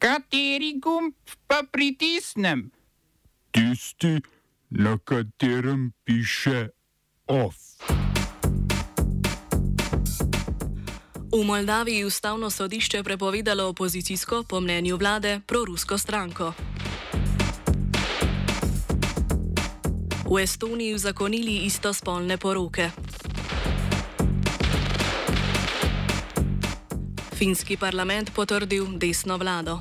Kateri gumb pa pritisnem? Tisti, na katerem piše OF. V Moldaviji je ustavno sodišče prepovedalo opozicijsko, po mnenju vlade, prorusko stranko. V Estoniji zakonili istospolne poroke. Finski parlament potrdil desno vlado.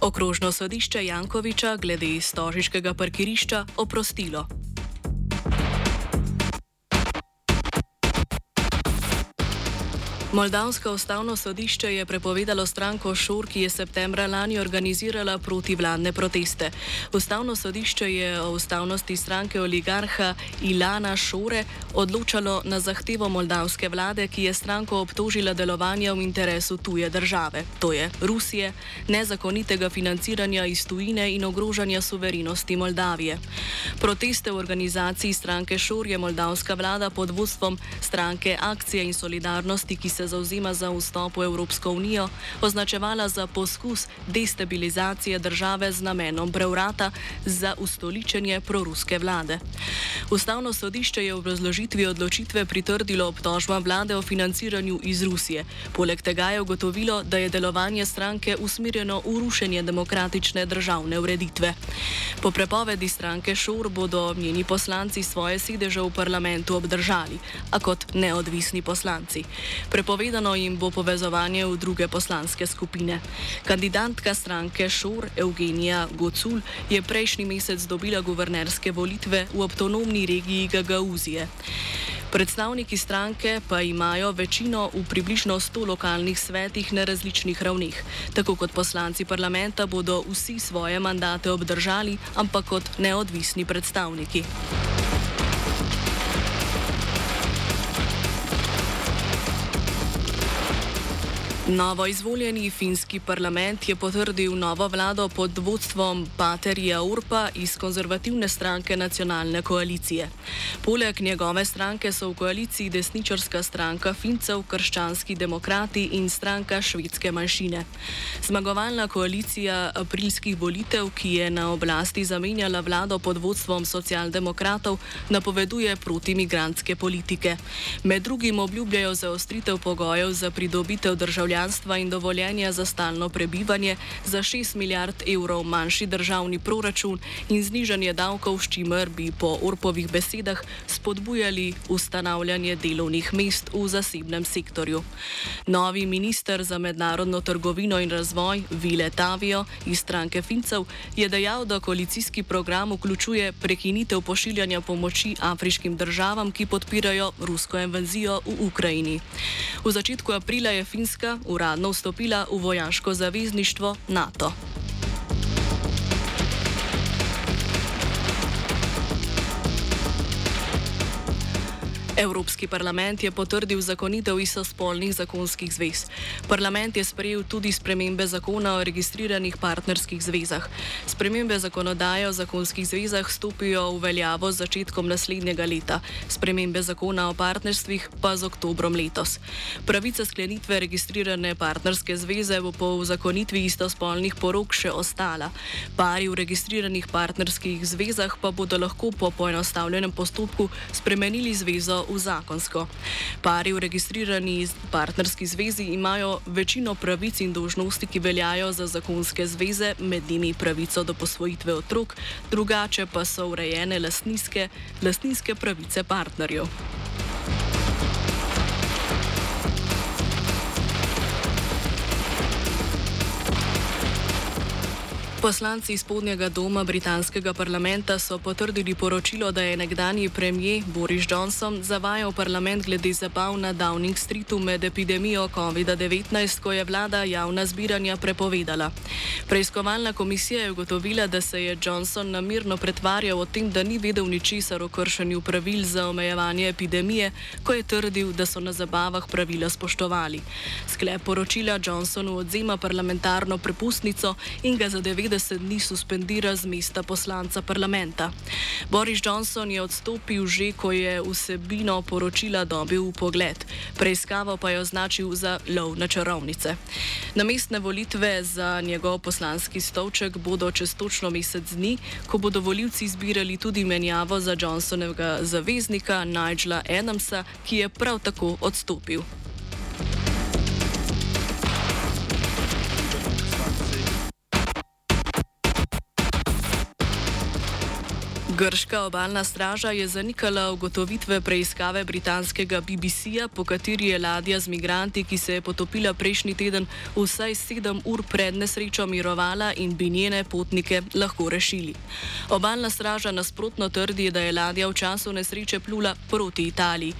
Okrožno sodišče Jankoviča glede stožiškega parkirišča oprostilo. Moldavsko ustavno sodišče je prepovedalo stranko Šor, ki je septembra lani organizirala protivladne proteste. Ustavno sodišče je o ustavnosti stranke oligarha Ilana Šore odločalo na zahtevo moldavske vlade, ki je stranko obtožila delovanja v interesu tuje države, to je Rusije, nezakonitega financiranja iz tujine in ogrožanja suverenosti Moldavije. Proteste v organizaciji stranke Šor je moldavska vlada pod vodstvom stranke Akcije in solidarnosti, ki se zauzema za vstop v Evropsko unijo, označevala za poskus destabilizacije države z namenom prevrata za ustoličenje proruske vlade. Ustavno sodišče je v razložitvi odločitve pritrdilo obtožbam vlade o financiranju iz Rusije. Poleg tega je ugotovilo, da je delovanje stranke usmerjeno v rušenje demokratične državne ureditve. Po prepovedi stranke Šor bodo njeni poslanci svoje sedeže v parlamentu obdržali, a kot neodvisni poslanci. Prepo Prepovedano jim bo povezovanje v druge poslanske skupine. Kandidatka stranke Šor, Eugenija Gocul, je prejšnji mesec dobila guvernerske volitve v avtonomni regiji Gagauzije. Predstavniki stranke pa imajo večino v približno 100 lokalnih svetih na različnih ravneh. Tako kot poslanci parlamenta bodo vsi svoje mandate obdržali, ampak kot neodvisni predstavniki. Novo izvoljeni finski parlament je potrdil novo vlado pod vodstvom Paterija Urpa iz konzervativne stranke nacionalne koalicije. Poleg njegove stranke so v koaliciji desničarska stranka Fincev, krščanski demokrati in stranka švedske manjšine. Zmagovalna koalicija aprilskih volitev, ki je na oblasti zamenjala vlado pod vodstvom socialdemokratov, napoveduje protimigranske politike. Med drugim obljubljajo zaostritev pogojev za pridobitev državljanstva državljanstva in dovoljenja za stalno prebivanje za 6 milijard evrov manjši državni proračun in znižanje davkov, s čimer bi po Orpovih besedah spodbujali ustanavljanje delovnih mest v zasebnem sektorju. Novi minister za mednarodno trgovino in razvoj Vile Tavijo iz stranke Fincev je dejal, da koalicijski program vključuje prekinitev pošiljanja pomoči afriškim državam, ki podpirajo rusko invazijo v Ukrajini. V začetku aprila je Finska uradno vstopila v vojaško zavezništvo NATO. Evropski parlament je potrdil zakonitev istospolnih zakonskih zvez. Parlament je sprejel tudi spremembe zakona o registriranih partnerskih zvezah. Spremembe zakonodaje o zakonskih zvezah stopijo v veljavo z začetkom naslednjega leta, spremembe zakona o partnerstvih pa z oktobrom letos. Pravica sklenitve registrirane partnerske zveze bo po zakonitvi istospolnih porok še ostala. Pari v registriranih partnerskih zvezah pa bodo lahko po poenostavljenem postopku spremenili zvezo v zakonsko. Pari v registrirani partnerski zvezi imajo večino pravic in dožnosti, ki veljajo za zakonske zveze, med njimi pravico do posvojitve otrok, drugače pa so urejene lastninske pravice partnerjev. Poslanci spodnjega doma britanskega parlamenta so potrdili poročilo, da je nekdani premijer Boris Johnson zavajal parlament glede zabav na Downing Streetu med epidemijo COVID-19, ko je vlada javna zbiranja prepovedala. Preiskovalna komisija je ugotovila, da se je Johnson namirno pretvarjal o tem, da ni vedel ničesar o kršenju pravil za omejevanje epidemije, ko je trdil, da so na zabavah pravila spoštovali. Sklep poročila Johnsonu odzema parlamentarno prepustnico in ga za 90 30 dni suspendira z mesta poslanca parlamenta. Boris Johnson je odstopil že, ko je vsebino poročila dobil v pogled, preiskavo pa je označil za lov na čarovnice. Namestne volitve za njegov poslanski stolček bodo čez točno mesec dni, ko bodo voljivci izbirali tudi menjavo za Johnsonovega zaveznika Nigela Adamsa, ki je prav tako odstopil. Grška obalna straža je zanikala ugotovitve preiskave britanskega BBC-ja, po kateri je ladja z migranti, ki se je potopila prejšnji teden, vsaj sedem ur pred nesrečo mirovala in bi njene potnike lahko rešili. Obalna straža nasprotno trdi, da je ladja v času nesreče plula proti Italiji.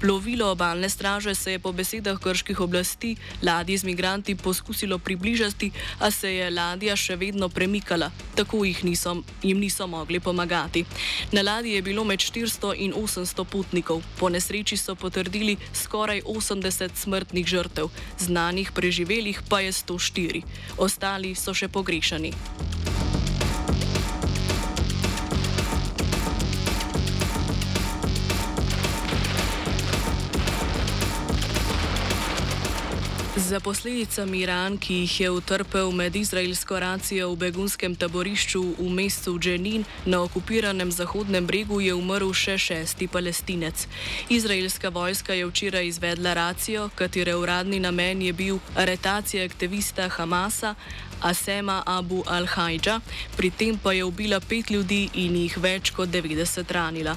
Plovilo obalne straže se je po besedah krških oblasti ladji z migranti poskusilo približati, a se je ladja še vedno premikala, tako niso, jim niso mogli pomagati. Na ladji je bilo med 400 in 800 potnikov. Po nesreči so potrdili skoraj 80 smrtnih žrtev, znanih preživelih pa je 104. Ostali so še pogrešani. Za posledicami ran, ki jih je utrpel med izraelsko racijo v begunskem taborišču v mestu Dženin na okupiranem Zahodnem bregu, je umrl še šesti palestinec. Izraelska vojska je včeraj izvedla racijo, katere uradni namen je bil aretacija aktivista Hamasa. Asema Abu al-Hajja, pri tem pa je ubila pet ljudi in jih več kot 90 ranila.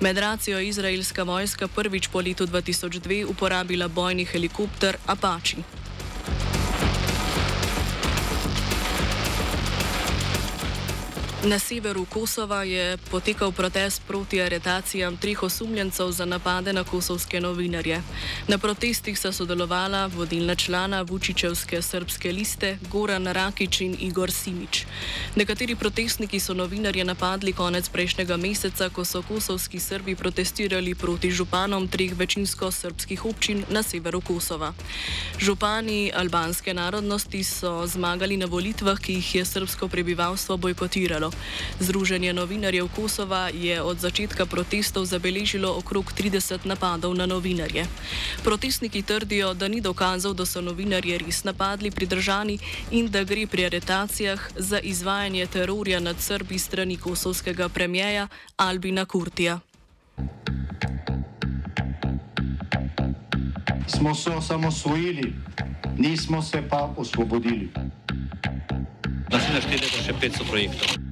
Med racijo je izraelska vojska prvič po letu 2002 uporabila bojni helikopter Apache. Na severu Kosova je potekal protest proti aretacijam treh osumljencev za napade na kosovske novinarje. Na protestih so sodelovala vodilna člana Vučičevske srpske liste Goran Rakič in Igor Simič. Nekateri protestniki so novinarje napadli konec prejšnjega meseca, ko so kosovski Srbi protestirali proti županom treh večinsko srpskih občin na severu Kosova. Župani albanske narodnosti so zmagali na volitvah, ki jih je srpsko prebivalstvo bojkotiralo. Združenje novinarjev Kosova je od začetka protestov zabeležilo okrog 30 napadov na novinarje. Protestniki trdijo, da ni dokazov, da so novinarje res napadli pridržani in da gre pri aretacijah za izvajanje terorja nad Srbi strani kosovskega premijeja Albina Kurtija. Smo se osamosvojili, nismo se pa osvobodili. Naslednje štiri leta še 500 projektov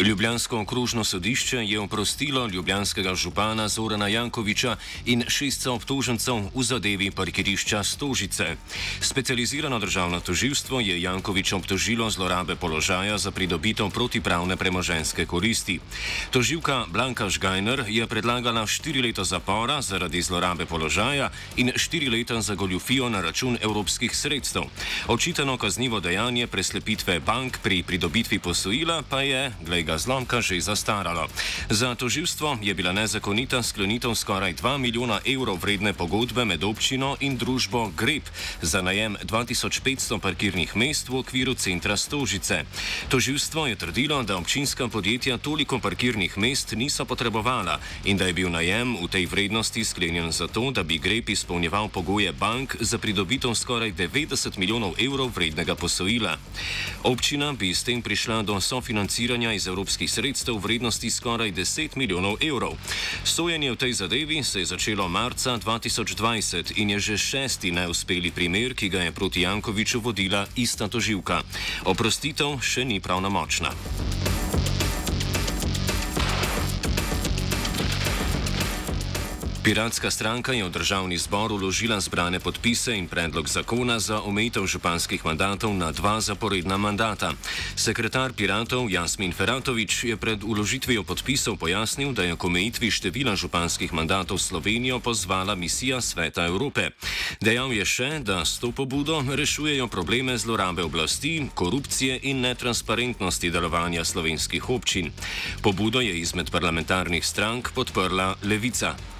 Ljubljansko okrožno sodišče je oprostilo ljubljanskega župana Zorana Jankoviča in šestca obtožencev v zadevi parkirišča Stožice. Specializirano državno toživstvo je Jankovič obtožilo zlorabe položaja za pridobitev protipravne premoženske koristi. Toživka Blanka Žgajner je predlagala štiri leta zapora zaradi zlorabe položaja in štiri leta za goljufijo na račun evropskih sredstev. Očitano kaznivo dejanje preslepitve bank pri pridobitvi posojila pa je, glej tega zlomka že zastaralo. Za toživstvo je bila nezakonita sklenitev skoraj 2 milijona evrov vredne pogodbe med občino in družbo Grep za najem 2500 parkirnih mest v okviru centra Stožice. Toživstvo je trdilo, da občinska podjetja toliko parkirnih mest niso potrebovala in da je bil najem v tej vrednosti sklenjen zato, da bi Grep izpolnjeval pogoje bank za pridobitev skoraj 90 milijonov evrov vrednega posojila. Občina bi s tem prišla do sofinanciranja iz Evropske evropskih sredstev v vrednosti skoraj 10 milijonov evrov. Sojenje v tej zadevi se je začelo marca 2020 in je že šesti neuspeli primer, ki ga je proti Jankoviču vodila ista toživka. Oprostitev še ni pravna Piratska stranka je v državni zbor uložila zbrane podpise in predlog zakona za omejitev županskih mandatov na dva zaporedna mandata. Sekretar piratov Jasmin Feratovič je pred uložitvijo podpisov pojasnil, da je k omejitvi števila županskih mandatov Slovenijo pozvala misija Sveta Evrope. Dejal je še, da s to pobudo rešujejo probleme zlorabe oblasti, korupcije in netransparentnosti delovanja slovenskih občin. Pobudo je izmed parlamentarnih strank podprla Levica.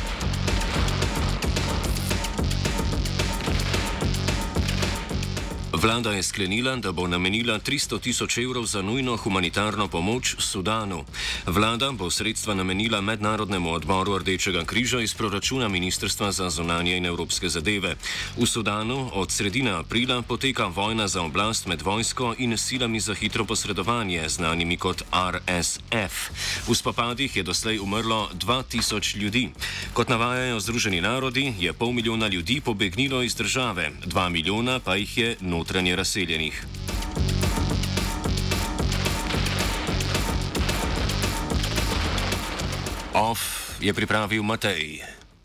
Vlada je sklenila, da bo namenila 300 tisoč evrov za nujno humanitarno pomoč Sudanu. Vlada bo sredstva namenila Mednarodnemu odboru Rdečega križa iz proračuna Ministrstva za zonanje in evropske zadeve. V Sudanu od sredine aprila poteka vojna za oblast med vojsko in silami za hitro posredovanje, znanimi kot RSF. V spopadih je doslej umrlo 2000 ljudi. Kot navajajo Združeni narodi, je pol milijona ljudi pobegnilo iz države, dva milijona pa jih je notranje notranje razseljenih. OF je pripravil Matej.